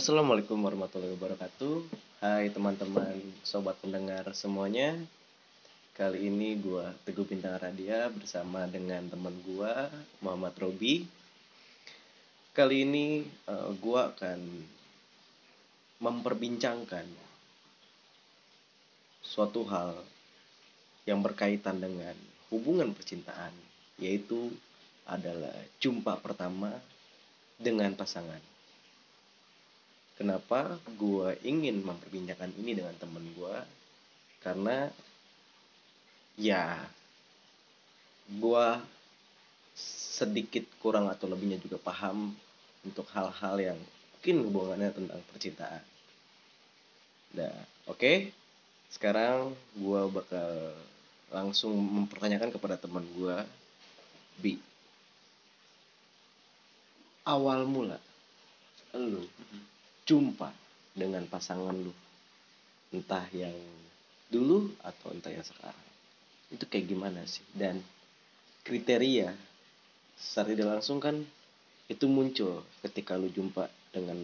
Assalamualaikum warahmatullahi wabarakatuh. Hai teman-teman, sobat pendengar semuanya. Kali ini gue Teguh Bintang Radia bersama dengan teman gue Muhammad Robi. Kali ini uh, gue akan memperbincangkan suatu hal yang berkaitan dengan hubungan percintaan, yaitu adalah jumpa pertama dengan pasangan kenapa gue ingin memperbincangkan ini dengan temen gue karena ya gue sedikit kurang atau lebihnya juga paham untuk hal-hal yang mungkin hubungannya tentang percintaan. Nah, oke. Okay. Sekarang gue bakal langsung mempertanyakan kepada teman gue, Bi. Awal mula, lu jumpa dengan pasangan lu. Entah yang dulu atau entah yang sekarang. Itu kayak gimana sih? Dan kriteria secara tidak langsung kan itu muncul ketika lu jumpa dengan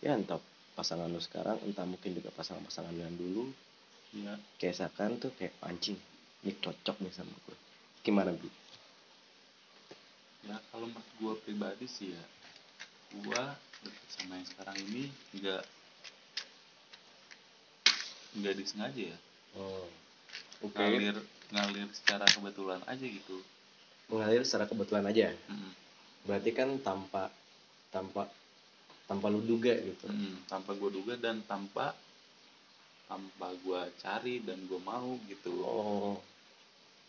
ya entah pasangan lu sekarang entah mungkin juga pasangan-pasangan yang dulu. Ya. kayak seakan tuh kayak pancing ini cocok nih sama gue gimana bi? Ya kalau menurut gue pribadi sih ya gue sama yang sekarang ini nggak nggak disengaja ya? Oh, okay. ngalir ngalir secara kebetulan aja gitu. Mengalir secara kebetulan aja mm-hmm. berarti kan tanpa tanpa tanpa lu duga gitu. Mm, tanpa gue duga dan tanpa tanpa gue cari dan gue mau gitu. Oh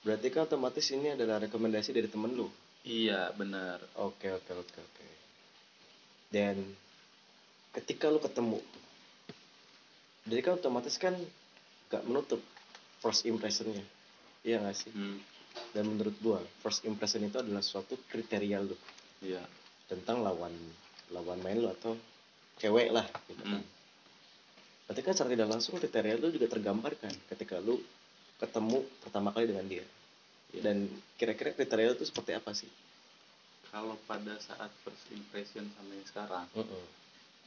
berarti kan otomatis ini adalah rekomendasi dari temen lu? Iya benar. Oke oke oke oke dan ketika lu ketemu jadi kan otomatis kan gak menutup first impressionnya. Iya gak sih? Hmm. dan menurut gua first impression itu adalah suatu kriteria lu. Iya. Tentang lawan lawan main lu atau cewek lah gitu kan. Hmm. berarti kan secara tidak langsung kriteria lu juga tergambarkan ketika lu ketemu pertama kali dengan dia. Ya. dan kira-kira kriteria lu itu seperti apa sih kalau pada saat first impression sama yang sekarang uh -uh.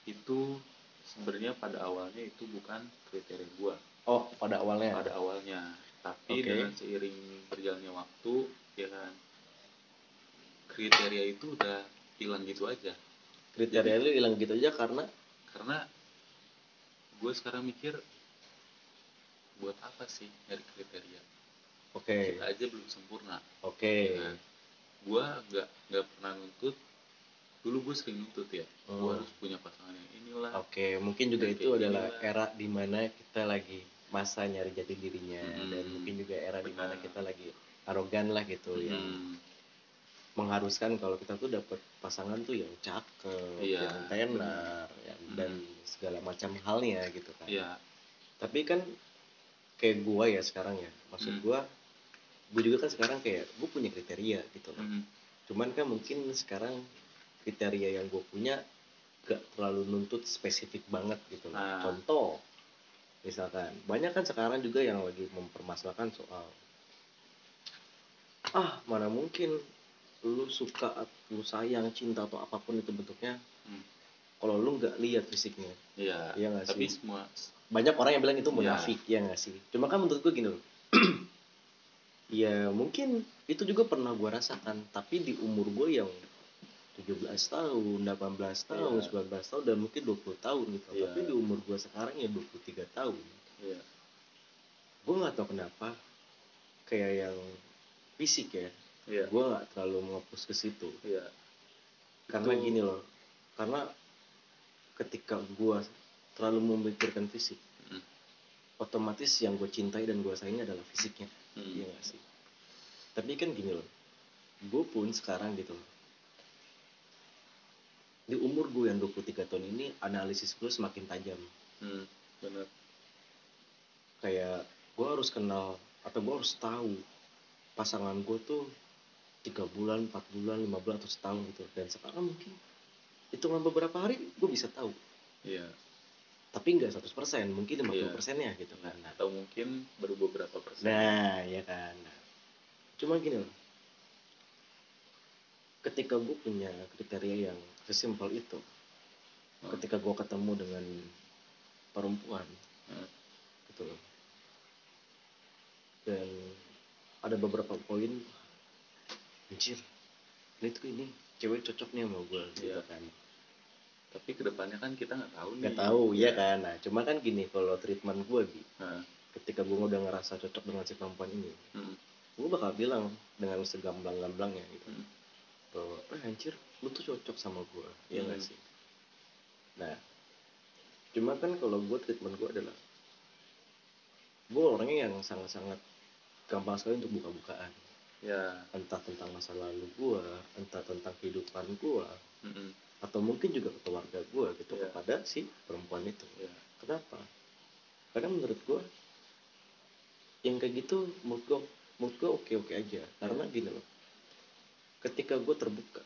itu sebenarnya pada awalnya itu bukan kriteria gua oh pada awalnya pada awalnya tapi okay. dengan seiring berjalannya waktu ya kan kriteria itu udah hilang gitu aja kriteria lu hilang gitu aja karena karena gue sekarang mikir buat apa sih dari kriteria oke okay. kita aja belum sempurna oke okay. ya kan? Gue nggak nggak pernah nuntut dulu gue sering nuntut ya oh. gue harus punya pasangan yang inilah oke okay, mungkin juga itu adalah inilah. era di mana kita lagi masa nyari jati dirinya hmm. dan mungkin juga era di mana kita lagi arogan lah gitu hmm. yang mengharuskan kalau kita tuh dapat pasangan tuh yang cakep, iya, yang tenar, ya, hmm. dan segala macam halnya gitu kan. Iya. Tapi kan kayak gua ya sekarang ya, maksud hmm. gua gue juga kan sekarang kayak gue punya kriteria gitu loh mm. cuman kan mungkin sekarang kriteria yang gue punya gak terlalu nuntut spesifik banget gitu loh ah. contoh misalkan banyak kan sekarang juga yang lagi mempermasalahkan soal ah mana mungkin lu suka lu sayang cinta atau apa pun itu bentuknya hmm. kalau lu nggak lihat fisiknya iya ya gak tapi sih? semua banyak orang yang bilang itu munafik ya, ya nggak sih cuma kan menurut gue gini loh ya mungkin itu juga pernah gue rasakan tapi di umur gue yang 17 tahun, 18 tahun, yeah. 19 tahun dan mungkin 20 tahun gitu. Yeah. Tapi di umur gue sekarang ya 23 tahun. Yeah. Gue nggak tahu kenapa kayak yang fisik ya. Yeah. Gue nggak terlalu menghapus ke situ. Yeah. Karena Itu... gini loh. Karena ketika gue terlalu memikirkan fisik, mm. otomatis yang gue cintai dan gue sayangi adalah fisiknya hmm. iya gak sih tapi kan gini loh gue pun sekarang gitu loh. Di umur gue yang 23 tahun ini analisis gue semakin tajam. Hmm, bener kayak gue harus kenal atau gue harus tahu pasangan gue tuh tiga bulan, empat bulan, lima bulan atau setahun gitu. Dan sekarang mungkin hitungan beberapa hari gue bisa tahu. Iya. Tapi nggak 100% mungkin 50 yeah. persennya gitu kan. Nah, atau mungkin baru beberapa persen. Nah ya kan. nah, cuma gini loh ketika gue punya kriteria yang sesimpel itu Hmm. ketika gue ketemu dengan perempuan Hmm. gitu loh dan ada beberapa poin anjir ini tuh ini cewek cocok nih sama gue gitu Iya. kan tapi ke depannya kan kita nggak tahu nih nggak tahu ya kan nah cuma kan gini kalau treatment gue bi ketika gue udah ngerasa cocok dengan si perempuan ini hmm. Gue bakal bilang dengan segamblang-gamblangnya gitu Hmm. bahwa eh anjir lu tuh cocok sama gue ya nggak Hmm. sih nah cuma kan kalau gue treatment gue adalah gue orangnya yang sangat-sangat gampang sekali untuk buka-bukaan ya entah tentang masa lalu gue entah tentang kehidupan gue mm-mm. atau mungkin juga ke keluarga gue gitu Iya. kepada si perempuan itu ya kenapa karena menurut gue yang kayak gitu menurut gue menurut gue oke oke aja. Karena gini loh. Ketika gue terbuka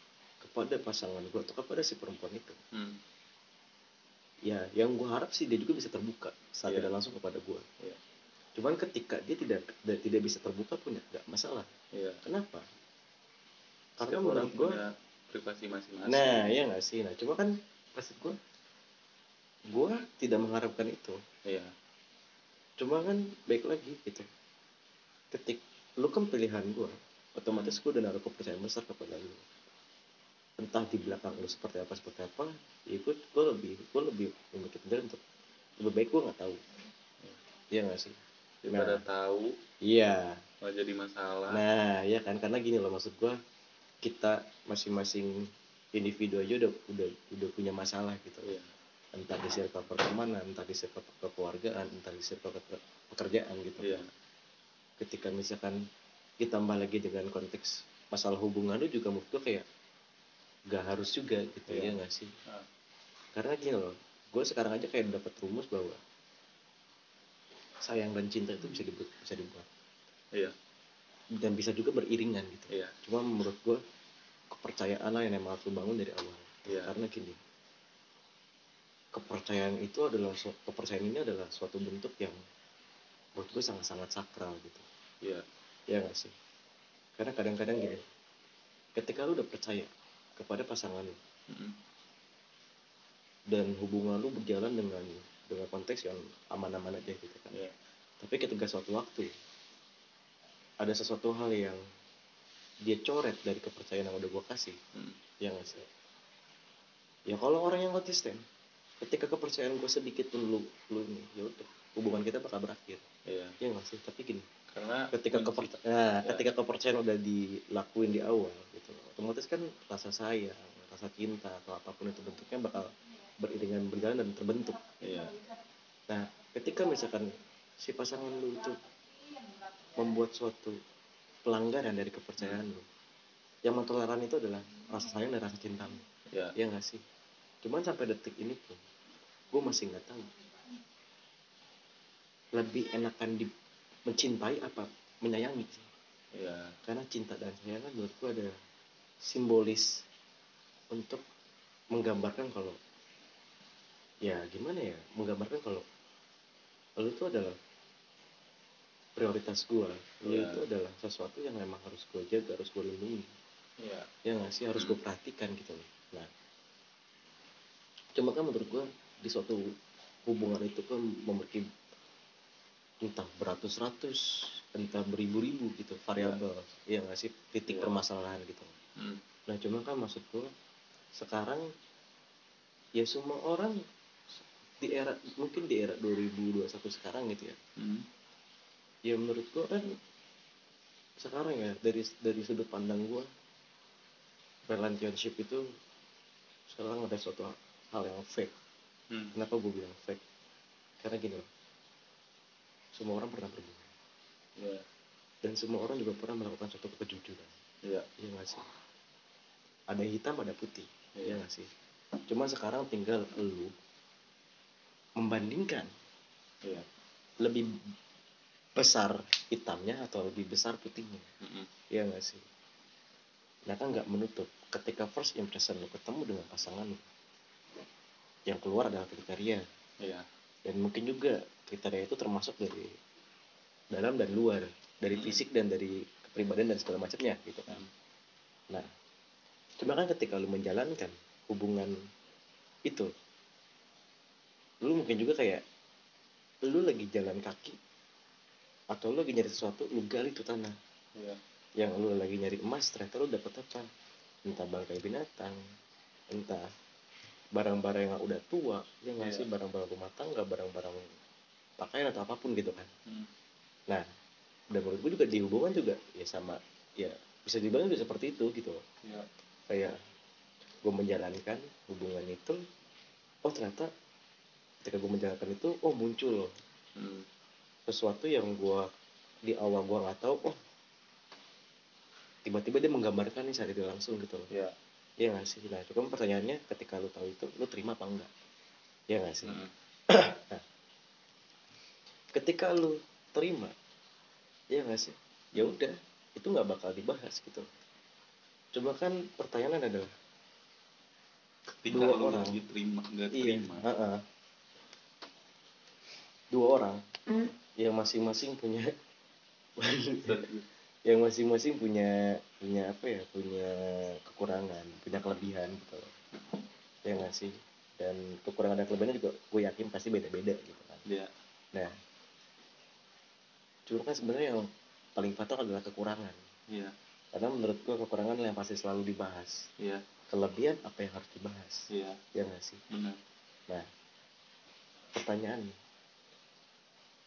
kepada pasangan gue atau kepada si perempuan itu Hmm. ya yang gue harap sih dia juga bisa terbuka Iya. tidak langsung kepada gue Iya. cuman ketika dia tidak dia tidak bisa terbuka pun ya nggak masalah. Ya kenapa? Karena Setiap menurut gue punya privasi masing-masing. Nah ya nggak sih? Nah cuma kan maksud gue gue tidak mengharapkan itu. Ya cuma kan baik lagi gitu. Ketik lu kan pilihan gue otomatis gue udah naruh kepercayaan besar kepada lu. Entah di belakang lu seperti apa seperti apa ya gue gue lebih gue lebih memikirkan untuk lebih baik gue nggak tahu. Iya nggak sih? Daripada Nah. tahu iya. malah jadi masalah. Nah ya kan? Karena gini loh maksud gue kita masing-masing individu aja udah udah udah punya masalah gitu. Ya entah di circle pertemanan entah di circle kekeluargaan entah di circle ke- pekerjaan gitu. Iya. Ketika misalkan ditambah lagi dengan konteks masalah hubungan lu juga menurut gue kayak gak harus juga gitu Iya. ya nggak sih? Ah. karena gini loh gue sekarang aja kayak dapat rumus bahwa sayang dan cinta itu bisa dibuat bisa dibuat. Iya. Dan bisa juga beriringan gitu. Iya. Cuma menurut gue kepercayaan lah yang emang harus lu bangun dari awal. Iya. Karena gini kepercayaan itu adalah kepercayaan ini adalah suatu bentuk yang menurut gue sangat-sangat sakral gitu. Iya. Ya nggak sih? Karena kadang-kadang gini ketika lu udah percaya kepada pasangan lu Mm-mm. dan hubungan lu berjalan dengan dengan konteks yang aman-aman aja gitu kan. Iya. Tapi ketika suatu waktu ada sesuatu hal yang dia coret dari kepercayaan yang udah gue kasih Mm. ya nggak sih? Ya kalau orang yang konsisten ketika kepercayaan gue sedikit pun lu lu ini ya udah hubungan kita bakal berakhir. Iya. Ya nggak sih? Tapi gini karena ketika kepercayaan nah, Ya. ketika kepercayaan udah dilakuin di awal gitu otomatis kan rasa sayang rasa cinta atau apa pun itu bentuknya bakal beriringan berjalan dan terbentuk. Iya. Nah ketika misalkan si pasangan lu itu membuat suatu pelanggaran dari kepercayaan lu yang mentoleran itu adalah rasa sayang dan rasa cinta lu. Iya. Ya nggak sih? Cuman sampai detik ini pun gue masih nggak tahu lebih enakan di mencintai apa? Menyayangi. Sih iya. Karena cinta dan sayang kan menurut gue ada simbolis untuk menggambarkan kalau ya gimana ya? Menggambarkan kalau lu itu adalah prioritas gue lu Iya. itu adalah sesuatu yang memang harus gue jaga harus gue lindungi. Iya. Ya nggak sih? Harus gue perhatikan gitu loh. Nah. Cuma kan menurut gue di suatu hubungan itu kan memiliki entah beratus-ratus entah beribu-ribu gitu variabel ya nggak sih titik Iya. permasalahan gitu Mm. nah cuma kan maksud gue sekarang ya semua orang di era mungkin di era 2021 sekarang gitu ya Mm. ya menurut gue kan sekarang ya dari dari sudut pandang gue relationship itu sekarang ada suatu hal yang fake Mm. kenapa gue bilang fake karena gini loh semua orang pernah berbohong iya. Dan semua orang juga pernah melakukan suatu kejujuran. Iya. Iya nggak sih? Ada hitam ada putih. Iya Iya. nggak sih? Cuma sekarang tinggal lu membandingkan iya. lebih besar hitamnya atau lebih besar putihnya. Mm-mm. Iya nggak sih? Nah kan nggak menutup. Ketika first impression lo ketemu dengan pasangan lo yang keluar adalah kriteria. Iya dan mungkin juga kriteria itu termasuk dari dalam dan luar dari Hmm. fisik dan dari kepribadian dan segala macamnya gitu kan. Nah cuma kan ketika lo menjalankan hubungan itu lu mungkin juga kayak lu lagi jalan kaki atau lu lagi nyari sesuatu lu gali tuh tanah Iya. yang lu lagi nyari emas ternyata lu dapet apa entah bangkai binatang entah barang-barang yang udah tua ya nggak Iya. sih barang-barang rumah tangga barang-barang pakaian atau apa pun gitu kan Hmm. nah dan menurut gue juga di hubungan juga ya sama ya bisa dibilang juga seperti itu gitu loh Iya. kayak gue menjalankan hubungan itu oh ternyata ketika gue menjalankan itu oh muncul loh Hmm. sesuatu yang gue di awal gue nggak tahu oh tiba-tiba dia menggambarkan nih saat itu langsung gitu loh Iya. Ya nggak sih nah cuma pertanyaannya ketika lu tahu itu lu terima apa enggak ya nggak sih Hmm. ketika lu terima ya nggak sih ya udah itu nggak bakal dibahas gitu coba kan pertanyaan adalah Ketika Dua lu orang. lagi terima nggak iya terima. heeh. dua orang yang masing-masing punya yang masing-masing punya punya apa ya punya kekurangan punya kelebihan gitu ya nggak sih dan kekurangan dan kelebihannya juga gue yakin pasti beda-beda gitu kan Iya. nah cuma kan sebenarnya yang paling fatal adalah kekurangan Iya. karena menurut gue kekurangan yang pasti selalu dibahas Iya. kelebihan apa yang harus dibahas Iya. ya nggak sih Benar. nah pertanyaan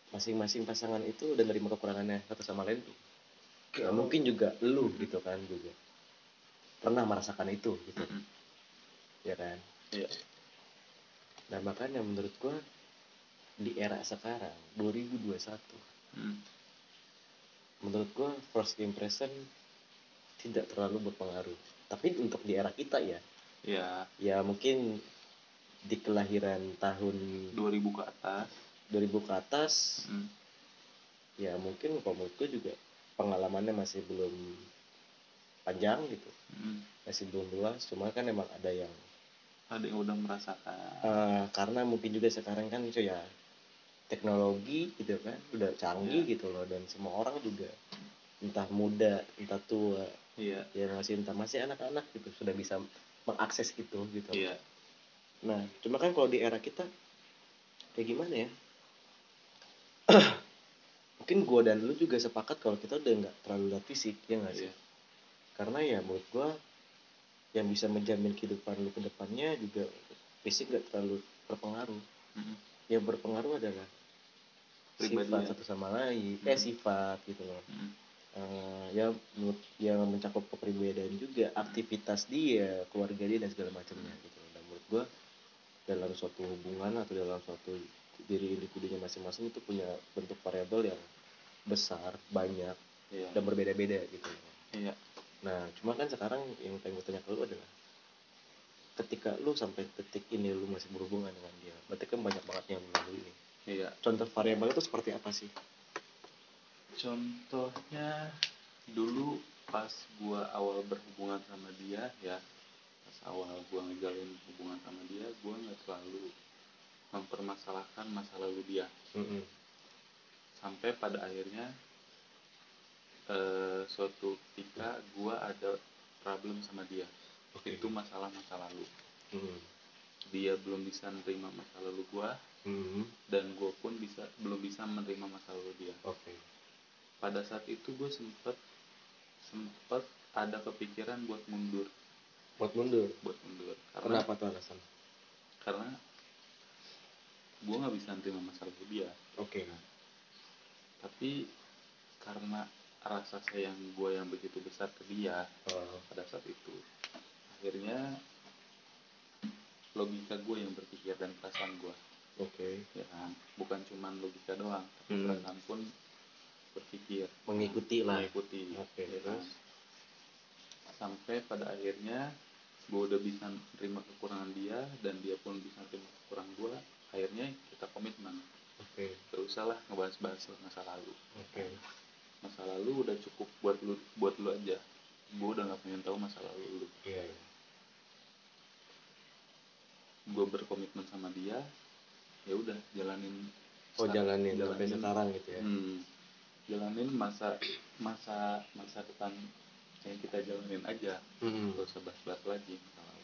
masing-masing pasangan itu udah nerima kekurangannya satu sama lain tuh ya, mungkin juga lu gitu kan juga pernah merasakan itu gitu Mm-mm. ya kan Iya. nah makanya menurut gua di era sekarang 2021 Hmm. menurut gua first impression tidak terlalu berpengaruh tapi untuk di era kita ya Iya. ya mungkin di kelahiran tahun 2000 ke atas. 2000 ke atas Hmm. ya mungkin kalau menurut gue juga pengalamannya masih belum panjang gitu Hmm. masih belum luas cuma kan emang ada yang Ada yang udah merasakan. eh, karena mungkin juga sekarang kan cuy ya teknologi gitu kan udah canggih Iya. gitu loh dan semua orang juga entah muda entah tua Iya. ya masih entah masih anak-anak gitu sudah bisa mengakses itu gitu Iya. nah cuma kan kalau di era kita kayak gimana ya mungkin gua dan lu juga sepakat kalau kita udah nggak terlalu lihat fisik ya nggak sih Iya. karena ya menurut gua yang bisa menjamin kehidupan lu ke depannya juga fisik nggak terlalu berpengaruh Hmm. yang berpengaruh adalah Pribadi sifat ya. satu sama lain eh Hmm. sifat gitu loh Hmm. Eh, ya menurut yang mencakup kepribadian juga aktivitas dia keluarga dia dan segala macamnya gitu dan menurut gua dalam suatu hubungan atau dalam suatu diri individunya masing-masing itu punya bentuk variabel yang besar banyak Iya. dan berbeda-beda gitu. Iya. Nah, cuma kan sekarang yang pengen gue tanya ke lu adalah ketika lu sampai detik ini lu masih berhubungan dengan dia, berarti kan banyak banget yang melalui ini. Iya. Contoh variabel itu seperti apa sih? Contohnya dulu pas gua awal berhubungan sama dia ya pas awal gua ngejalin hubungan sama dia gua nggak terlalu mempermasalahkan masa lalu dia Mm-mm. Sampai pada akhirnya eh, suatu ketika gua ada problem sama dia Oke. itu masalah masa lalu Mm-mm. dia belum bisa menerima masa lalu gua Mm-mm. dan gua pun bisa belum bisa menerima masa lalu dia Oke. pada saat itu gue sempet sempet ada kepikiran buat mundur Buat mundur. buat mundur karena Kenapa tuh alasan? karena gue nggak bisa nerima masalah dia Oke. Tapi karena rasa sayang gue yang begitu besar ke dia Oh, pada saat itu akhirnya logika gue yang berpikir dan perasaan gue Oke. ya kan bukan cuman logika doang tapi Hmm. perasaan pun berpikir Mengikuti lah. mengikuti Oke, ya kan? terus? sampai pada akhirnya gue udah bisa terima kekurangan dia dan dia pun bisa terima kekurangan gue akhirnya kita komitmen Oke. gak usah lah ngebahas-bahas masa lalu Oke. masa lalu udah cukup buat lu buat lu aja gue udah nggak pengen tahu masa lalu lu Iya. iya. gue berkomitmen sama dia ya udah jalanin Oh, start- jalanin sampai sekarang gitu ya. hmm, jalanin masa masa masa depan yang kita jalanin aja Mm-mm. gak usah bahas-bahas lagi masa lalu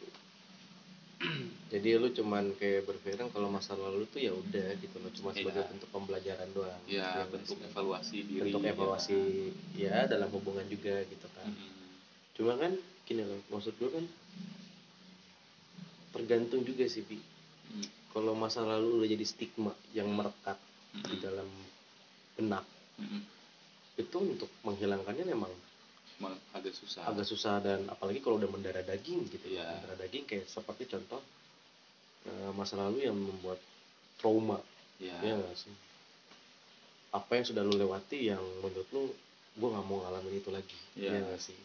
jadi lu cuman kayak berpikiran kalau masa lalu tuh ya udah gitu loh cuma sebagai Iya. bentuk pembelajaran doang ya Iya nggak bentuk sih? evaluasi diri bentuk ya evaluasi kan? ya dalam hubungan juga gitu kan Mm-mm. cuma kan gini loh maksud gue kan tergantung juga sih bi Mm. kalau masa lalu udah jadi stigma yang merekat di Mm-mm. dalam benak Mm-mm. itu untuk menghilangkannya memang Emang agak susah agak susah dan apalagi kalau udah mendarah daging gitu Iya. mendarah daging kayak seperti contoh eh, masa lalu yang membuat trauma. Ya. Ya nggak sih? Apa yang sudah lu lewati yang menurut lu gue nggak mau ngalamin itu lagi. Iya. ya nggak sih?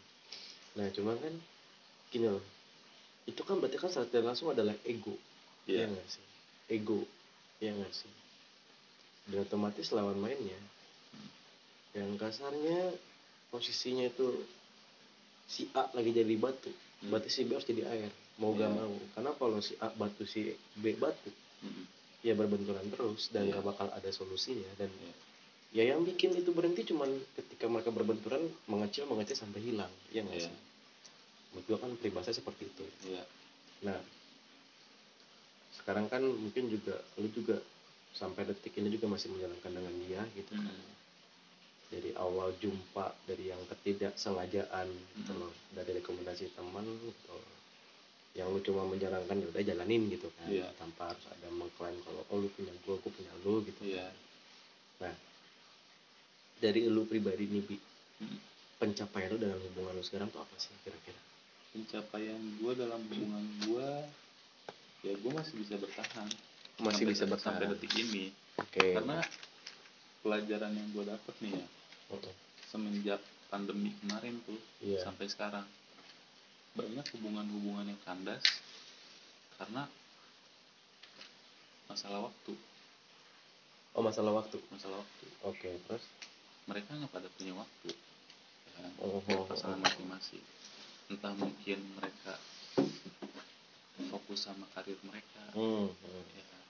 Nah cuman kan gini loh. Itu kan berarti kan secara langsung adalah ego. Iya. ya nggak sih? Ego. Ya nggak sih? Dan otomatis lawan mainnya. Yang kasarnya posisinya itu si A lagi jadi batu. Hmm. berarti si B harus jadi air mau gak Iya. mau karena kalau si A batu si B batu ya berbenturan terus dan Iya. gak bakal ada solusinya dan Iya. ya yang bikin itu berhenti cuman ketika mereka berbenturan mengecil mengecil sampai hilang ya nggak Iya. sih menurut gua kan peribahasa seperti itu Iya. nah sekarang kan mungkin juga lu juga sampai detik ini juga masih menjalankan dengan dia gitu kan Mm. dari awal jumpa dari yang ketidaksengajaan gitu Mm. loh dari rekomendasi teman gitu yang lu cuma menjalankan ya udah jalanin gitu kan. Iya. tanpa harus ada mengklaim kalau oh lu punya gua gua punya lu gitu Iya. nah dari lu pribadi nih bi pencapaian lu dalam hubungan lu sekarang tuh apa sih kira-kira? Pencapaian gue dalam hubungan gue ya gue masih bisa bertahan. Masih sampai, bisa sampai bertahan. detik ini. Oke. Karena pelajaran yang gue dapet nih ya Oh, semenjak pandemi kemarin tuh Iya. sampai sekarang banyak hubungan-hubungan yang kandas karena masalah waktu oh masalah waktu masalah waktu oke terus mereka nggak pada punya waktu ya? Oh, Buat oh, pasangan oh. masing-masing entah mungkin mereka fokus sama karir mereka hmm, hmm. ya kan?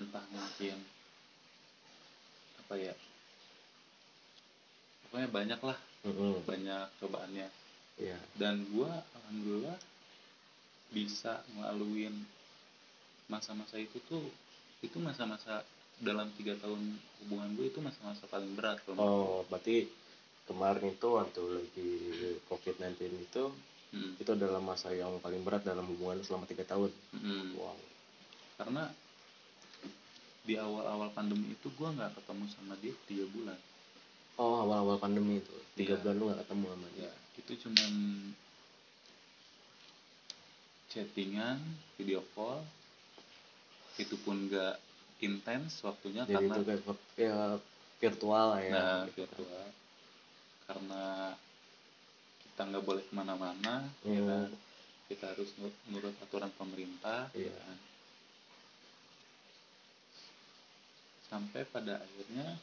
entah mungkin apa ya pokoknya banyak lah hmm. banyak cobaannya Iya. dan gua alhamdulillah bisa ngelaluin masa-masa itu tuh itu masa-masa dalam tiga tahun hubungan gue itu masa-masa paling berat menurut oh berarti kemarin itu waktu lagi covid 19 itu. Hmm, itu adalah masa yang paling berat dalam hubungan selama tiga tahun hmm. wow karena di awal-awal pandemi itu gua nggak ketemu sama dia tiga bulan oh awal-awal pandemi itu tiga Iya. bulan lu gak ketemu sama dia ya itu cuman chattingan video call itu pun nggak intens waktunya jadi karena itu kayak ya, virtual lah ya nah gitu. virtual karena kita nggak boleh ke mana-mana ya Hmm. kan kita harus nur- nurut aturan pemerintah ya Iya. kan. sampai pada akhirnya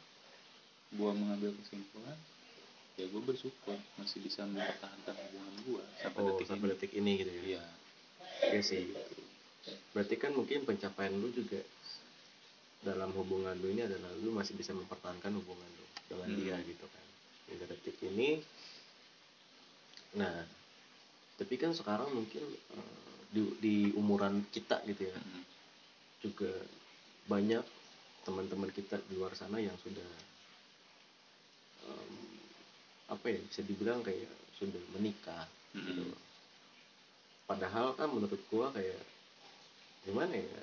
gua mengambil kesimpulan ya gue bersyukur masih bisa mempertahankan hubungan gua sampai oh detik sampai ini detik ini gitu ya iya Iya sih. Berarti kan mungkin pencapaian lu juga dalam hubungan lu ini adalah lu masih bisa mempertahankan hubungan lu dengan Hmm. dia gitu kan. Hingga detik ini. Nah, tapi kan sekarang mungkin eh, di, di umuran kita gitu ya, Mm-mm. juga banyak teman-teman kita di luar sana yang sudah em, apa ya bisa dibilang kayak sudah menikah gitu Mm-mm. loh. Padahal kan menurut gua kayak gimana ya?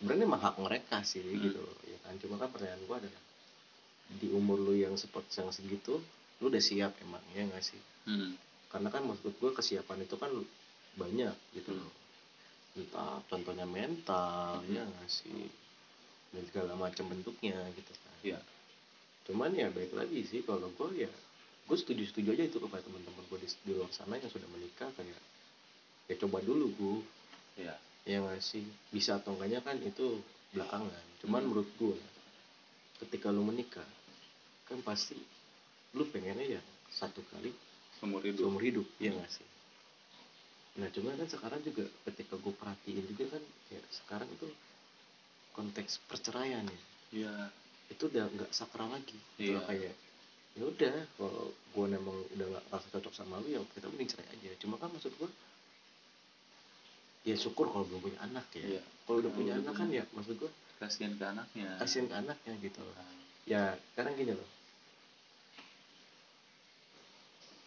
Sebenarnya mah hak mereka sih Hmm. gitu ya kan. Cuma kan pertanyaan gua adalah di umur lu yang seperti yang segitu, lu udah siap emang ya nggak sih? Mm. Karena kan maksud gua kesiapan itu kan banyak gitu Hmm. loh. Entah contohnya mental Hmm. ya nggak sih? Dan segala macam bentuknya gitu kan. Iya. Cuman ya baik lagi sih kalau gua ya gue setuju setuju aja itu kepada teman-teman gue di, di luar sana yang sudah menikah kayak ya coba dulu gue Iya. ya nggak sih? Bisa atau enggaknya kan itu belakangan. Cuman Hmm. menurut gue ketika lu menikah kan pasti lu pengennya ya satu kali seumur hidup. seumur hidup ya Hmm. nggak sih? Nah cuman kan sekarang juga ketika gue perhatiin juga kan ya sekarang itu konteks perceraian ya. Iya. Itu udah nggak sakral lagi. Loh, kayak ya udah kalau gue memang udah nggak rasa cocok sama lu ya kita mending cerai aja. Cuma kan maksud gue ya syukur kalau belum punya anak ya. Iya. kalau udah punya anak kan ya maksud gue kasihan ke anaknya. kasihan ke anaknya gitu loh. Nah, ya sekarang gini loh.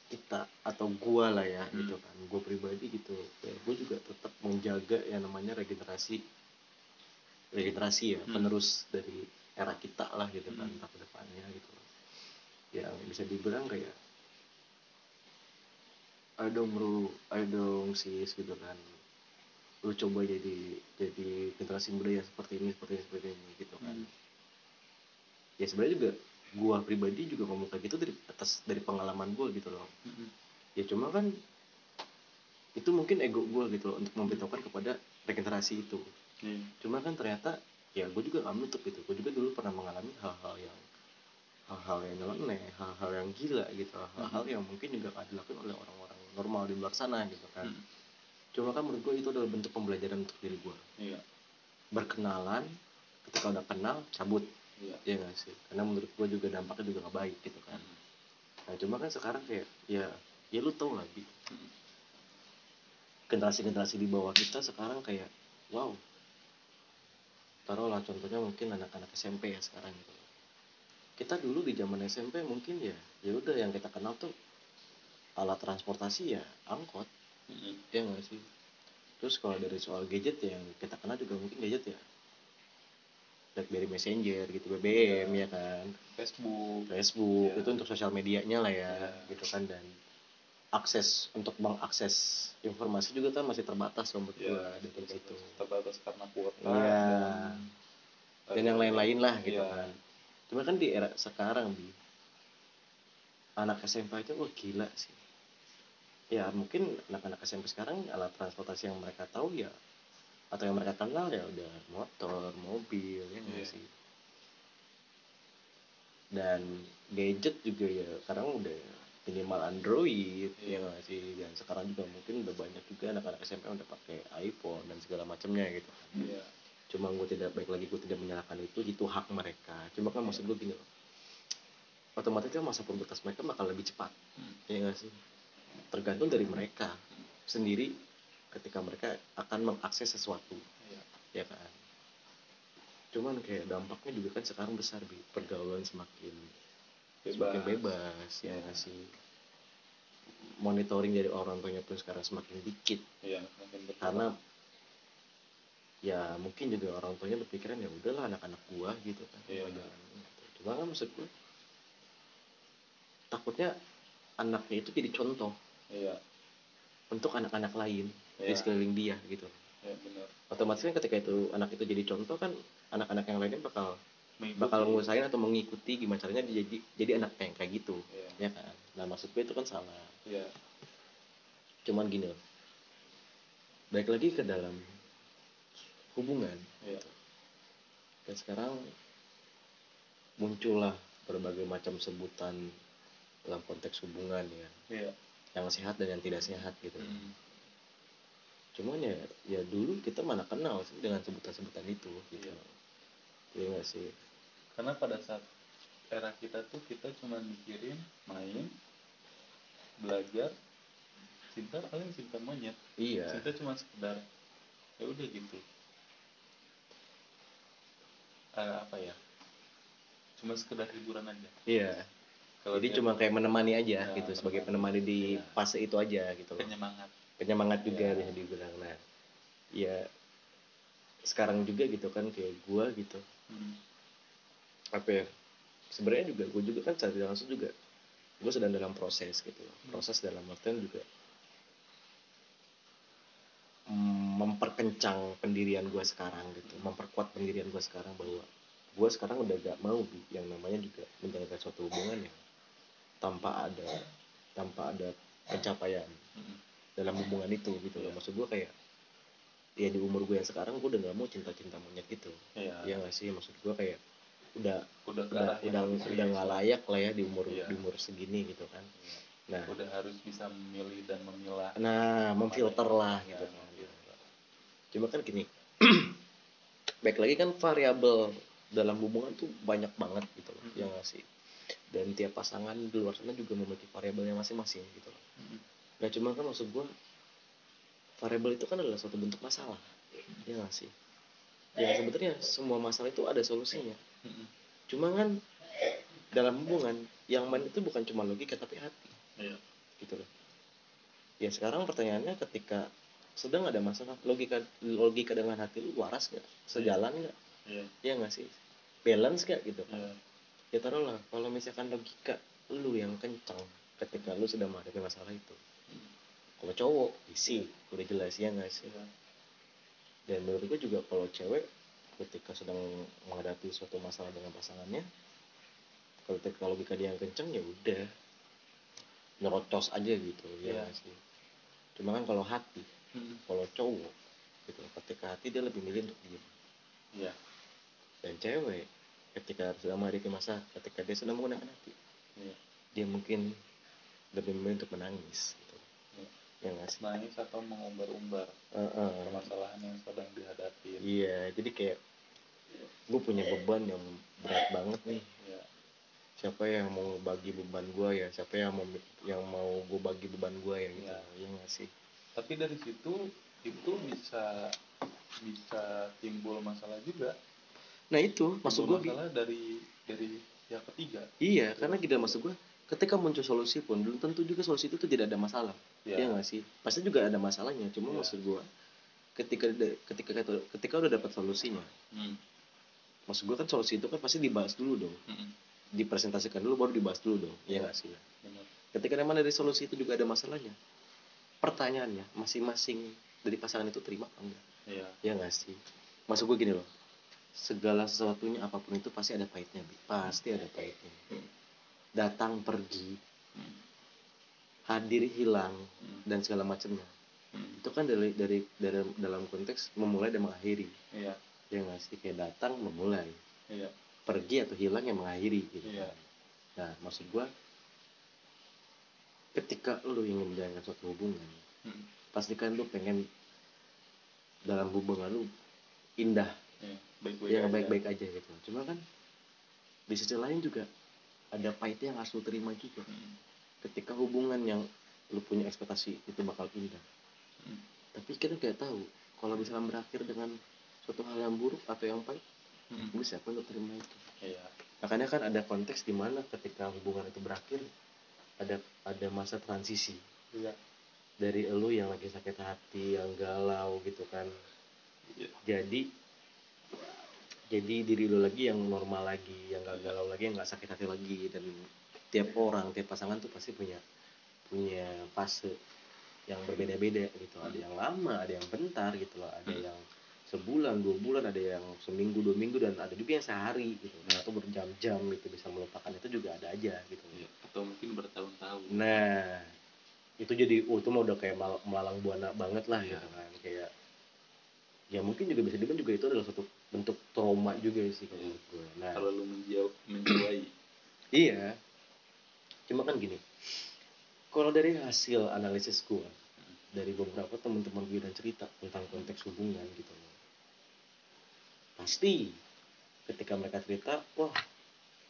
Kita atau gua lah ya Hmm. gitu kan. Gua pribadi gitu. Ya, gua juga tetap menjaga yang namanya regenerasi regenerasi ya Hmm. penerus dari era kita lah gitu kan Hmm. depannya gitu loh bisa dibilang kayak ayo dong bro ayo dong sis gitu kan lu coba jadi jadi generasi muda yang seperti ini seperti ini seperti ini gitu kan Hmm. ya sebenarnya juga gua pribadi juga ngomong kayak gitu dari atas dari pengalaman gua gitu loh mm-mm. ya cuma kan itu mungkin ego gua gitu loh untuk memberitahukan kepada regenerasi itu Iya. cuma kan ternyata ya gue juga nggak menutup gitu gue juga dulu pernah mengalami hal-hal yang hal-hal yang nyeleneh hal-hal yang gila gitu hal-hal yang mungkin juga nggak dilakukan oleh orang-orang normal di luar sana gitu kan. Mm. cuma kan menurut gue itu adalah bentuk pembelajaran untuk diri gue iya. Berkenalan ketika udah kenal cabut. Iya. Ya nggak sih? Karena menurut gue juga dampaknya juga nggak baik gitu kan. Nah cuma kan sekarang kayak ya ya lu tau lah Bi. Mm. generasi-generasi di bawah kita sekarang kayak wow. Taruhlah contohnya mungkin anak-anak SMP ya sekarang gitu kita dulu di zaman SMP mungkin ya ya udah yang kita kenal tuh alat transportasi ya angkot Mm-mm. ya nggak sih terus kalau dari soal gadget ya yang kita kenal juga mungkin gadget ya BlackBerry Messenger gitu BBM ya kan Facebook Facebook Ya. itu untuk sosial medianya lah ya Ya. gitu kan dan akses untuk mengakses informasi juga kan masih terbatas menurut ya gua dari situ terbatas karena kuota Iya. dan, dan yang lain-lain lah gitu Iya. kan cuma kan di era sekarang bi anak SMP itu wah gila sih ya mungkin anak-anak SMP sekarang alat transportasi yang mereka tahu ya atau yang mereka kenal ya udah motor mobil ya Iya. sih dan gadget juga ya sekarang udah minimal Android ya Iya. nggak sih dan sekarang juga mungkin udah banyak juga anak-anak SMP yang udah pakai iPhone dan segala macamnya gitu kan Iya. Cuma gue tidak baik lagi gue tidak menyalahkan itu itu hak mereka. Cuma kan maksud gue gini loh. Otomatis kan masa pubertas mereka bakal lebih cepat. Hmm. ya nggak sih? Tergantung dari mereka sendiri ketika mereka akan mengakses sesuatu. Iya. ya kan? Cuman kayak dampaknya juga kan sekarang besar bi. Pergaulan semakin semakin bebas ya nggak sih? Monitoring dari orang tuanya pun sekarang semakin dikit. Makin berkembang. Ya mungkin juga orang tuanya berpikiran ya udahlah anak-anak gua gitu kan Iya. Jangan gitu. cuma kan maksud gua takutnya anaknya itu jadi contoh iya, untuk anak-anak lain di Iya. sekeliling dia gitu iya benar. otomatis kan ketika itu anak itu jadi contoh kan anak-anak yang lainnya bakal Mengikuti. bakal ngusahain atau mengikuti gimana caranya dia jadi jadi anak yang kayak gitu Iya, ya kan nah maksud gue itu kan salah iya, cuman gini loh baik lagi ke dalam hubungan iya, dan sekarang muncullah berbagai macam sebutan dalam konteks hubungan ya iya. yang sehat dan yang tidak sehat gitu Mm. cuman ya ya dulu kita mana kenal sih dengan sebutan-sebutan itu gitu Iya. Iya nggak sih Karena pada saat era kita tuh kita cuma mikirin main, belajar, cinta paling cinta monyet. iya Cinta cuma sekedar ya udah gitu. Eh, apa ya? Cuma sekedar hiburan aja. iya Kalau jadi dia cuma kayak menemani aja Ya, gitu sebagai penemani di Iya. fase itu aja gitu loh penyemangat. penyemangat juga Iya. bisa dibilang nah ya sekarang juga gitu kan kayak gua gitu Hmm. apa ya sebenarnya juga gue juga kan secara tidak langsung juga gue sedang dalam proses gitu loh Hmm. proses dalam artian juga memperkencang pendirian gue sekarang gitu memperkuat pendirian gue sekarang bahwa gue sekarang udah gak mau yang namanya juga menjalankan suatu hubungan yang tanpa ada tanpa ada pencapaian dalam hubungan itu gitu loh Iya. maksud gue kayak ya di umur gue yang sekarang gue udah gak mau cinta-cinta monyet gitu Iya. ya gak sih maksud gue kayak udah Udah udah udah udah lah. layak lah ya di umur Iya. di umur segini gitu kan Iya. nah Udah harus bisa memilih dan memilah. nah memfilter lah Ya, gitu kan memfilter. Cuma kan gini baik lagi kan variabel dalam hubungan tuh banyak banget gitu loh Mhm. ya nggak sih dan tiap pasangan di luar sana juga memiliki variabelnya masing-masing gitu loh Hmm. nah cuma kan maksud gue variabel itu kan adalah suatu bentuk masalah ya nggak sih ya sebenarnya semua masalah itu ada solusinya Mm-mm. cuma kan dalam hubungan yang main itu bukan cuma logika tapi hati Iya. gitu loh ya sekarang pertanyaannya ketika sedang ada masalah. Logika logika dengan hati lu waras nggak? Sejalan nggak? Iya. ya nggak sih? Balance nggak gitu? Kan Iya. ya taruhlah kalau misalkan logika lu yang kencang ketika lu sedang menghadapi masalah itu. Kalau cowok isi. Udah jelas ya nggak sih? Iya. dan menurut gue juga kalau cewek ketika sedang menghadapi suatu masalah dengan pasangannya kalau ketika logika dia yang kencang ya udah. Nyerocos aja gitu ya Iya. nggak sih? Cuma kan kalau hati Mm. kalau cowok gitu ketika hati dia lebih milih untuk diem Iya. dan cewek ketika sedang menghadapi masalah ketika dia sedang menggunakan hati Iya. dia mungkin lebih memilih untuk menangis gitu. Iya. ya nggak sih Nangis atau mengumbar-umbar Heeh. permasalahan yang sedang dihadapi. iya jadi kayak gue punya beban yang berat banget nih Iya. siapa yang mau bagi beban gue ya siapa yang mau yang mau gue bagi beban gue ya gitu ya nggak sih Tapi dari situ itu bisa bisa timbul masalah juga. nah itu maksud Timbul gue masalah dari dari pihak ketiga. iya karena gini maksud gue ketika muncul solusi pun belum tentu juga solusi itu tuh tidak ada masalah Iya. ya nggak sih pasti juga ada masalahnya cuma Iya. maksud gue ketika ketika ketika udah dapat solusinya Hmm. maksud gue kan solusi itu kan pasti dibahas dulu dong Mm-mm. dipresentasikan dulu baru dibahas dulu dong ya Iya. nggak sih Benar. ketika memang dari solusi itu juga ada masalahnya pertanyaannya masing-masing dari pasangan itu terima apa enggak Iya. ya nggak sih maksud gue gini loh segala sesuatunya apa pun itu pasti ada pahitnya Bi. pasti ada pahitnya datang pergi hadir hilang dan segala macamnya itu kan dari dari dari dalam konteks memulai dan mengakhiri Iya. ya nggak sih kayak datang memulai Iya. pergi atau hilang yang mengakhiri gitu Iya. nah maksud gua ketika lu ingin menjalankan suatu hubungan Hmm. pastikan lu pengen dalam hubungan lu indah Iya. Baik-baik. yang aja. baik-baik aja gitu cuma kan di sisi lain juga ada pahitnya yang harus lu terima juga Hmm. ketika hubungan yang lu punya ekspektasi itu bakal indah Hmm. tapi kita nggak tahu kalau misalnya berakhir dengan suatu hal yang buruk atau yang pahit Hmm. lu siapa yang lu terima itu Iya. makanya kan ada konteks di mana ketika hubungan itu berakhir ada ada masa transisi Iya. dari elu yang lagi sakit hati yang galau gitu kan Iya. jadi jadi diri lu lagi yang normal lagi yang gak galau lagi yang gak sakit hati lagi dan tiap orang tiap pasangan tuh pasti punya punya fase yang berbeda-beda gitu ada yang lama ada yang bentar gitu loh ada Hmm. yang sebulan dua bulan ada yang seminggu dua minggu dan ada juga yang sehari gitu atau berjam-jam gitu bisa melupakan itu juga ada aja gitu Iya. Atau mungkin bertahun-tahun. Nah, itu jadi oh itu mah udah kayak mal- melalang buana banget lah Iya. gitu kan. Kayak ya mungkin juga bisa dibilang juga itu adalah suatu bentuk trauma juga sih kalau Iya. menurut gue. Nah, Kalau lu menjiwai. iya. Cuma kan gini. Kalau dari hasil analisis gue dari beberapa teman-teman gue dan cerita tentang konteks hubungan gitu loh. Pasti ketika mereka cerita, wah,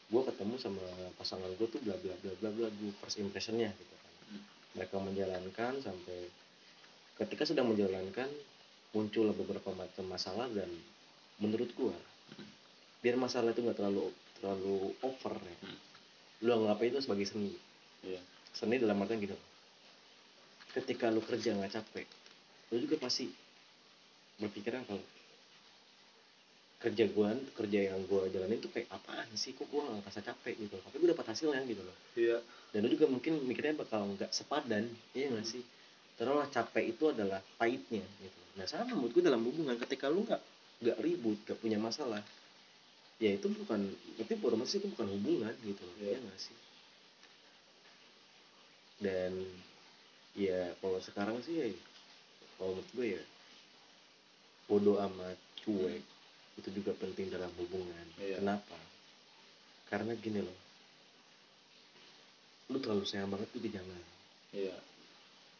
gue ketemu sama pasangan gue tuh bla bla bla bla bla gue first impressionnya gitu kan. Mereka menjalankan sampai ketika sedang menjalankan muncul beberapa macam masalah dan menurut gue biar masalah itu nggak terlalu terlalu over ya. Lu anggap itu sebagai seni Iya. seni dalam artian loh. ketika lu kerja nggak capek lu juga pasti berpikiran kalau kerja gua kerja yang gua jalanin tuh kayak apaan sih? Kok gua nggak ngerasa capek? Gitu tapi gua dapat hasilnya gitu loh. Iya. dan lu juga mungkin mikirnya bakal nggak sepadan iya nggak sih? Terus capek itu adalah pahitnya gitu. Nah sama menurut gua dalam hubungan ketika lu nggak nggak ribut nggak punya masalah ya itu bukan itu otomatis itu bukan hubungan gitu loh. Iya. iya nggak sih? Dan ya kalau sekarang sih ya, kalau menurut gue ya bodoh amat cuek itu juga penting dalam hubungan. Iya. kenapa? Karena gini loh. Lu terlalu sayang banget juga jangan. Iya.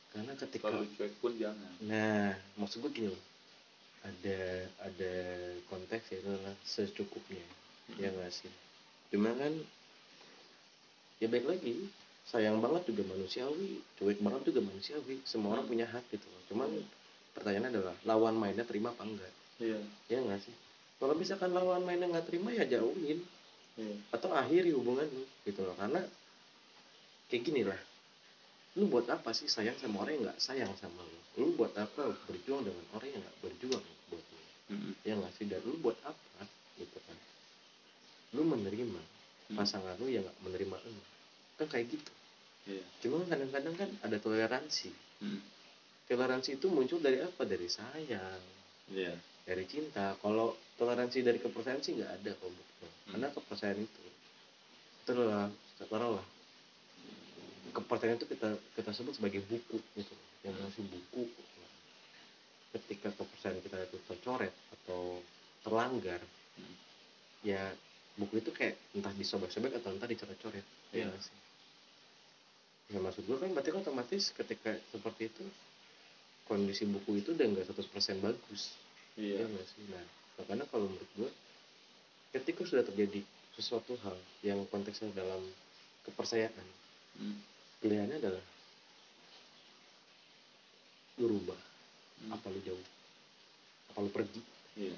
karena ketika Kalau cuek pun jangan. nah maksud gue gini loh. Ada ada konteks ya itu adalah secukupnya. Hmm. ya nggak sih? Cuma kan ya baik lagi. Sayang banget juga manusiawi cuek banget juga manusiawi. Semua orang Hmm. punya hak gitu loh. Cuman pertanyaannya adalah lawan mainnya terima apa enggak? Iya. Ya nggak sih kalau misalkan lawan mainnya nggak terima ya jauhin. Iya atau akhiri hubungan lu gitu loh. Karena kayak gini lah. Lu buat apa sih sayang sama orang yang nggak sayang sama lu? Lu buat apa berjuang dengan orang yang nggak berjuang buat lu? Mm-mm. ya nggak sih? Dan lu buat apa gitu kan? Lu menerima. Hmm. pasangan lu yang nggak menerima lu. Kan kayak gitu. Iya. Cuma kan kadang-kadang kan ada toleransi. Mm. toleransi itu muncul dari apa? Dari sayang. Iya. Dari cinta. Kalau toleransi dari kepercayaan sih nggak ada kalau menurut. Hmm. karena kepercayaan itu itu adalah taruhlah kepercayaan itu kita kita sebut sebagai buku gitu yang masih buku ketika kepercayaan kita itu tercoret atau terlanggar Hmm. ya buku itu kayak entah disobek-sobek atau entah dicoret-coret ya Iya. sih ya maksud gua kan berarti kan otomatis ketika seperti itu kondisi buku itu udah nggak 100% bagus iya Iya nggak sih? Nah, karena kalau menurut gue, ketika sudah terjadi sesuatu hal yang konteksnya dalam kepercayaan, Mm. pilihannya adalah lu rubah, Mm. apa lu jauh, apa lu pergi. iya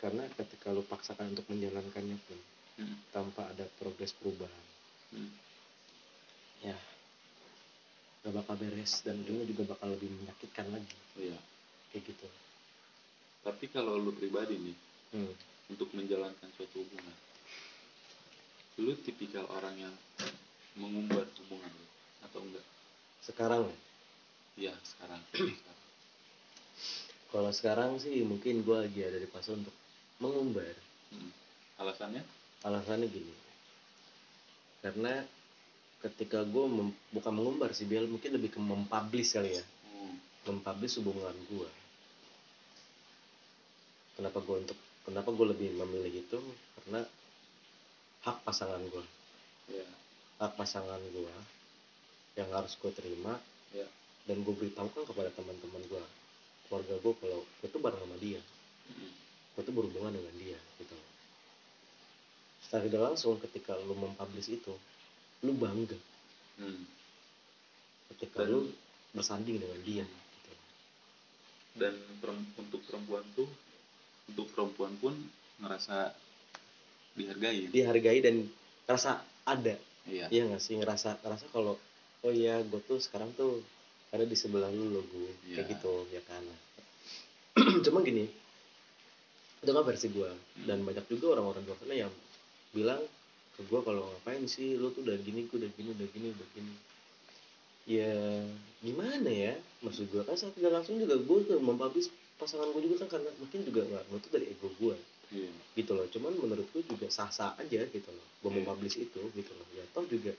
Karena ketika lu paksakan untuk menjalankannya pun Mm. tanpa ada progres perubahan, Mm. ya gak bakal beres dan ujungnya juga bakal lebih menyakitkan lagi, iya kayak gitu. Tapi kalau lu pribadi nih Hmm. untuk menjalankan suatu hubungan lu tipikal orang yang mengumbar hubungan lu atau enggak Sekarang, iya sekarang Sekarang. kalau sekarang sih mungkin gue lagi ada di fase untuk mengumbar. Mm. alasannya alasannya gini karena ketika gue bukan mengumbar sih biar mungkin lebih ke mempublish kali ya Hmm. mempublish hubungan gue kenapa gue untuk kenapa gue lebih memilih itu? Karena hak pasangan gue iya hak pasangan gue yang harus gue terima iya dan gue beritahukan kepada teman-teman gue keluarga gue kalau gue tuh bareng sama dia. Mm. gue tuh berhubungan dengan dia gitu. Secara tidak langsung ketika lu mempublish itu lu bangga. Mm. ketika Dan- lu bersanding dengan dia gitu. dan untuk perempuan tuh untuk perempuan pun ngerasa dihargai dihargai dan rasa ada. Iya. Iya nggak sih? Ngerasa ngerasa kalau oh iya gue tuh sekarang tuh ada di sebelah lu lo gue kayak Iya. gitu ya kan? Cuma gini itu kan versi gue dan banyak juga orang-orang luar sana yang bilang ke gue kalau ngapain sih lu tuh udah gini gue udah gini udah gini udah gini? Ya gimana ya? Maksud gue kan saat tidak langsung juga gue tuh mempublish pasangan gue juga kan karena mungkin juga nggak gue tuh dari ego gue iya gitu loh cuman menurut gue juga sah-sah aja gitu loh gue Iya. mempublish itu gitu loh ya toh juga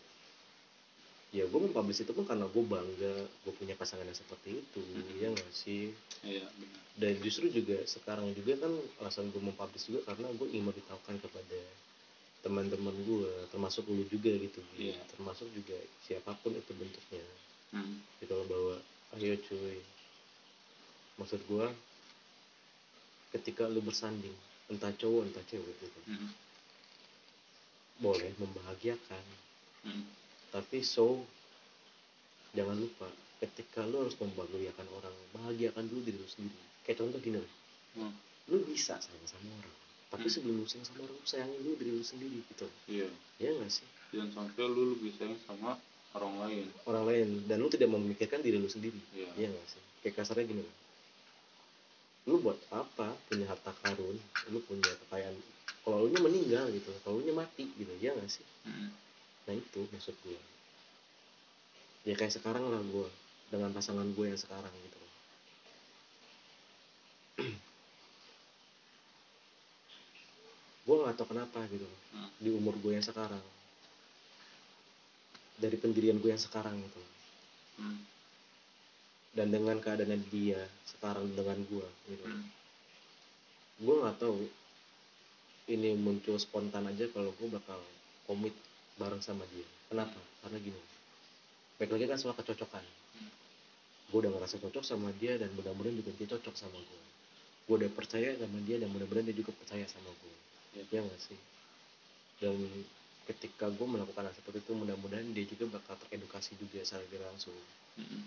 ya gue mempublish itu pun karena gue bangga gue punya pasangan yang seperti itu Mhm. ya nggak sih iya benar dan justru juga sekarang juga kan alasan gue mempublish juga karena gue ingin memberitahukan kepada teman-teman gue termasuk lu juga gitu Gi. Iya. termasuk juga siapa pun itu bentuknya Hmm. gitu loh bahwa ayo cuy maksud gue ketika lu bersanding entah cowok entah cewek gitu Hmm. boleh membahagiakan Hmm. tapi so jangan lupa ketika lu harus membahagiakan orang bahagiakan dulu diri lu sendiri kayak contoh gini loh Hmm. lu bisa sayang sama orang tapi Hmm. sebelum lu sayang sama orang lu sayangin dulu diri lu sendiri gitu iya ya nggak sih jangan sampai lu lebih sayang sama orang lain orang lain dan lu tidak memikirkan diri lu sendiri iya Iya nggak sih? Kayak kasarnya gini loh. Lu buat apa punya harta karun, lu punya kekayaan, kalau lu nya meninggal gitu, kalau lu nya mati gitu, ya nggak sih? Hmm. Nah itu maksud gue. Ya kayak sekarang lah gue, dengan pasangan gue yang sekarang gitu gue nggak tahu kenapa gitu Hmm. di umur gue yang sekarang. Dari pendirian gue yang sekarang gitu. Hmm. Dan dengan keadaan dia sekarang dengan gue gitu. Hmm. gue nggak tahu ini muncul spontan aja kalau gue bakal komit bareng sama dia. Kenapa? Karena gini. Baik lagi kan soal kecocokan. Gue udah ngerasa cocok sama dia dan mudah-mudahan juga dia cocok sama gue gue udah percaya sama dia dan mudah-mudahan dia juga percaya sama gue Ya. ya nggak sih? Dan ketika gue melakukan hal seperti itu mudah-mudahan dia juga bakal teredukasi juga secara langsung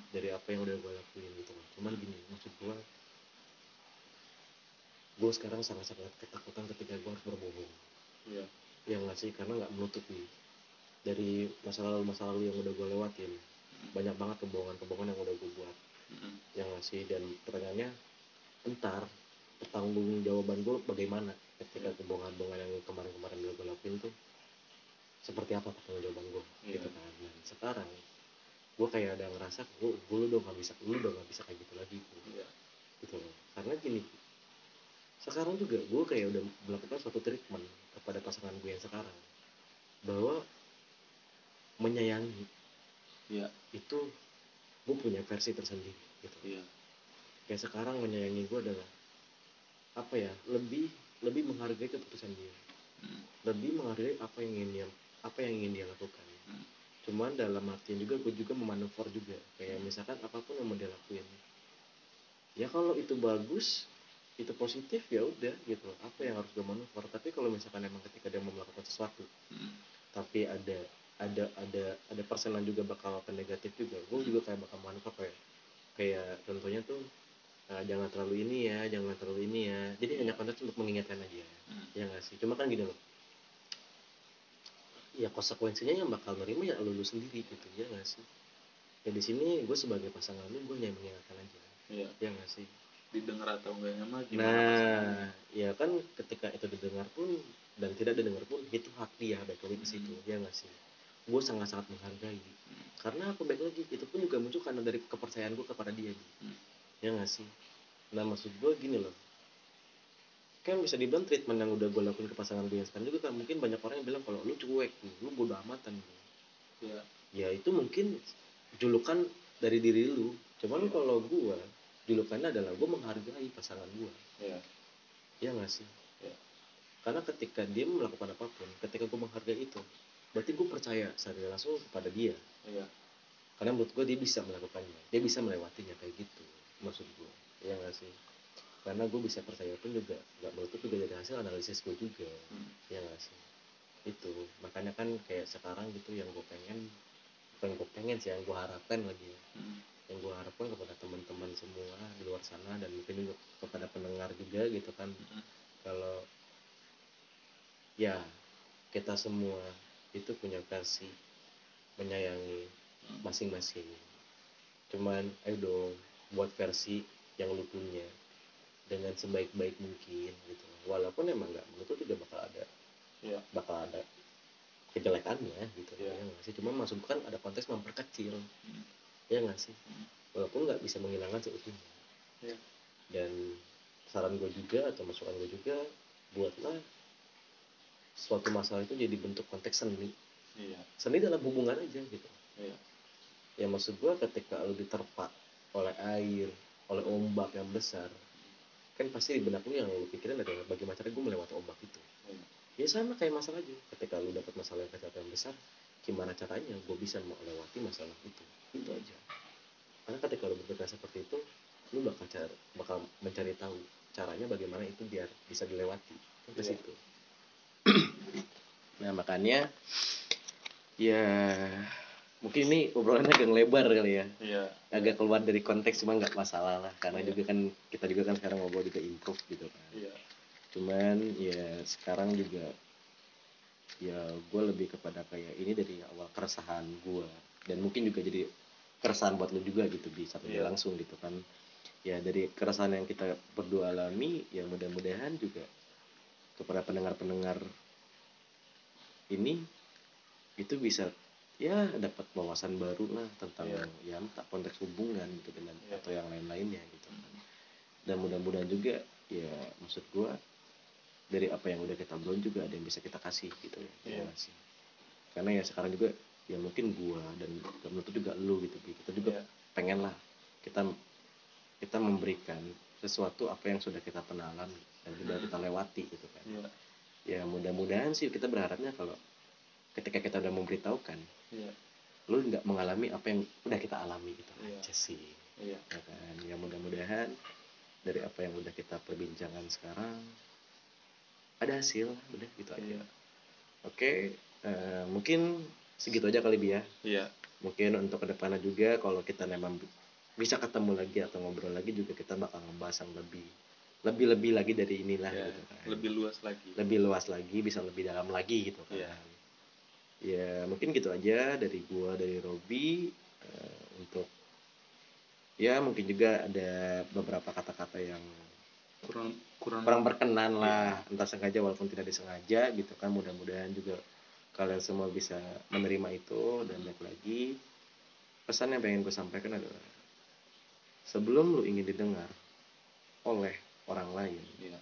Dari apa yang udah gue lakuin gitu loh. cuman gini maksud gue gue sekarang sangat-sangat ketakutan ketika gue harus berbohong. Iya. Yang nggak sih? Karena nggak menutupi dari masa lalu masa lalu yang udah gue lewatin banyak banget kebohongan-kebohongan yang udah gue buat. Mm-mm. yang nggak sih? Dan pertanyaannya entar pertanggung jawaban gue bagaimana ketika kebohongan-kebohongan yang kemarin-kemarin udah gue lakuin tuh? Seperti apa pertanggung jawaban gue Iya. gitu kan. Dan sekarang gue kayak ada ngerasa gue gue udah nggak bisa lu udah nggak bisa kayak gitu lagi. Bu. iya. Gitu loh. Karena gini sekarang juga gue kayak udah melakukan suatu treatment kepada pasangan gue yang sekarang bahwa menyayangi iya. itu gue punya versi tersendiri gitu. Iya. Kayak sekarang menyayangi gue adalah apa ya lebih lebih menghargai keputusan dia. Mm. lebih menghargai apa yang ingin dia apa yang ingin dia lakukan. Hmm. Cuman dalam artian juga gue juga memanuver juga. Kayak misalkan apa pun yang mau dia lakuin. Ya kalau itu bagus itu positif ya udah gitu apa yang harus gue manuver? Tapi kalau misalkan emang ketika dia mau melakukan sesuatu Mm. tapi ada ada ada ada persenan juga bakal ke negatif juga gue juga kayak bakal manuver kayak kayak contohnya tuh eh, jangan terlalu ini ya jangan terlalu ini ya. Jadi hanya konteks untuk mengingatkan aja Mm. ya nggak sih? Cuma kan gini loh ya konsekuensinya yang bakal nerima ya lu, lu sendiri gitu ya nggak sih ya di sini gue sebagai pasangan lu gue hanya mengingatkan aja iya ya nggak sih didengar atau enggaknya mah gimana pasangannya? nah ya kan ketika itu didengar pun dan tidak didengar pun itu hak dia baik lagi ke situ Hmm. ya nggak sih gue sangat sangat menghargai karena aku baik lagi itu pun juga muncul karena dari kepercayaan gue kepada dia. Hmm. ya nggak sih nah maksud gue gini loh kan bisa dibilang treatment yang udah gue lakuin ke pasangan gue yang sekarang juga kan mungkin banyak orang yang bilang kalau lu cuek lu, lu bodo amatan iya. Ya itu mungkin julukan dari diri lu. Cuman Iya. kalau gue julukannya adalah gue menghargai pasangan gue iya. Ya nggak sih? Iya. karena ketika dia melakukan apa pun ketika gue menghargai itu berarti gue percaya secara langsung kepada dia. Iya. Karena menurut gue dia bisa melakukannya dia bisa melewatinya kayak gitu maksud gue ya nggak sih karena gue bisa percaya pun juga nggak menutup juga dari hasil analisis gue juga Hmm. ya sih itu makanya kan kayak sekarang gitu yang gue pengen bukan gue pengen sih yang gue harapkan lagi ya. Mm. yang gue harapkan kepada teman-teman semua di luar sana dan mungkin juga kepada pendengar juga gitu kan Mm. kalau ya kita semua itu punya versi menyayangi Hmm. masing-masing cuman ayo dong buat versi yang lu punya dengan sebaik-baik mungkin gitu. Walaupun emang nggak menutup juga bakal ada. Iya. Bakal ada kejelekannya gitu Iya. ya nggak sih? Cuma maksud kan ada konteks memperkecil. Hmm. ya nggak sih? Hmm. walaupun nggak bisa menghilangkan seutuhnya. Iya. dan saran gue juga atau masukan gue juga buatlah suatu masalah itu jadi bentuk konteks seni. Iya. Seni dalam hubungan aja gitu. Iya. Ya maksud gue ketika lu diterpa oleh air oleh ombak yang besar kan pasti di benak lu yang lu pikirin adalah bagaimana cara gue melewati ombak itu. Ya sama kayak masalah aja. Ketika lu dapat masalah yang kecil yang besar gimana caranya gue bisa melewati masalah itu? Itu aja. Karena ketika lu berpikir seperti itu lu bakal cari, bakal mencari tahu caranya bagaimana itu biar bisa dilewati. Ke Iya. situ. Nah makanya ya mungkin ini obrolannya agak lebar kali ya. Iya. Agak keluar dari konteks cuma nggak masalah lah. Karena Iya. juga kan kita juga kan sekarang ngobrol juga improve gitu kan. Iya. Cuman ya sekarang juga ya gue lebih kepada kayak ini dari awal keresahan gue dan mungkin juga jadi keresahan buat lu juga gitu bisa Iya. langsung gitu kan. Ya dari keresahan yang kita berdua alami ya mudah-mudahan juga kepada pendengar-pendengar ini itu bisa ya dapat wawasan baru lah tentang Iya. ya entah konteks hubungan gitu dengan Iya. atau yang lain-lainnya gitu kan dan mudah-mudahan juga ya maksud gua dari apa yang udah kita belum juga ada yang bisa kita kasih gitu ya Iya. ya nggak sih? karena ya sekarang juga ya mungkin gua dan menurut juga lu gitu kita juga Iya. pengen lah kita kita memberikan sesuatu apa yang sudah kita pernah alami dan sudah Hmm. kita lewati gitu kan iya ya mudah-mudahan sih kita berharapnya kalau ketika kita udah memberitahukan iya. lu nggak mengalami apa yang udah kita alami gitu. Iya. aja sih. Iya. Ya kan? Ya mudah-mudahan dari apa yang udah kita perbincangan sekarang ada hasil. Udah gitu aja. Iya. Oke eh, mungkin segitu aja kali bi ya. Iya. Mungkin untuk ke depannya juga kalau kita memang bisa ketemu lagi atau ngobrol lagi juga kita bakal ngebahas yang lebih lebih lebih lagi dari inilah ya, gitu kan. lebih luas lagi. Lebih luas lagi bisa lebih dalam lagi gitu kan. Iya. Ya mungkin gitu aja dari gua dari Robi. Eh, untuk ya mungkin juga ada beberapa kata-kata yang kurang kurang kurang berkenan lah. Entah sengaja walaupun tidak disengaja gitu kan. Mudah-mudahan juga kalian semua bisa menerima itu dan baik lagi. Pesan yang pengen gue sampaikan adalah sebelum lu ingin didengar oleh orang lain Iya.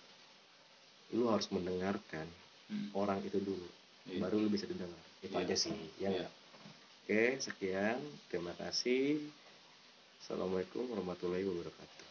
lu harus mendengarkan Hmm. orang itu dulu. Iya. baru lu bisa didengar itu Iya. aja sih ya nggak? oke sekian terima kasih assalamualaikum warahmatullahi wabarakatuh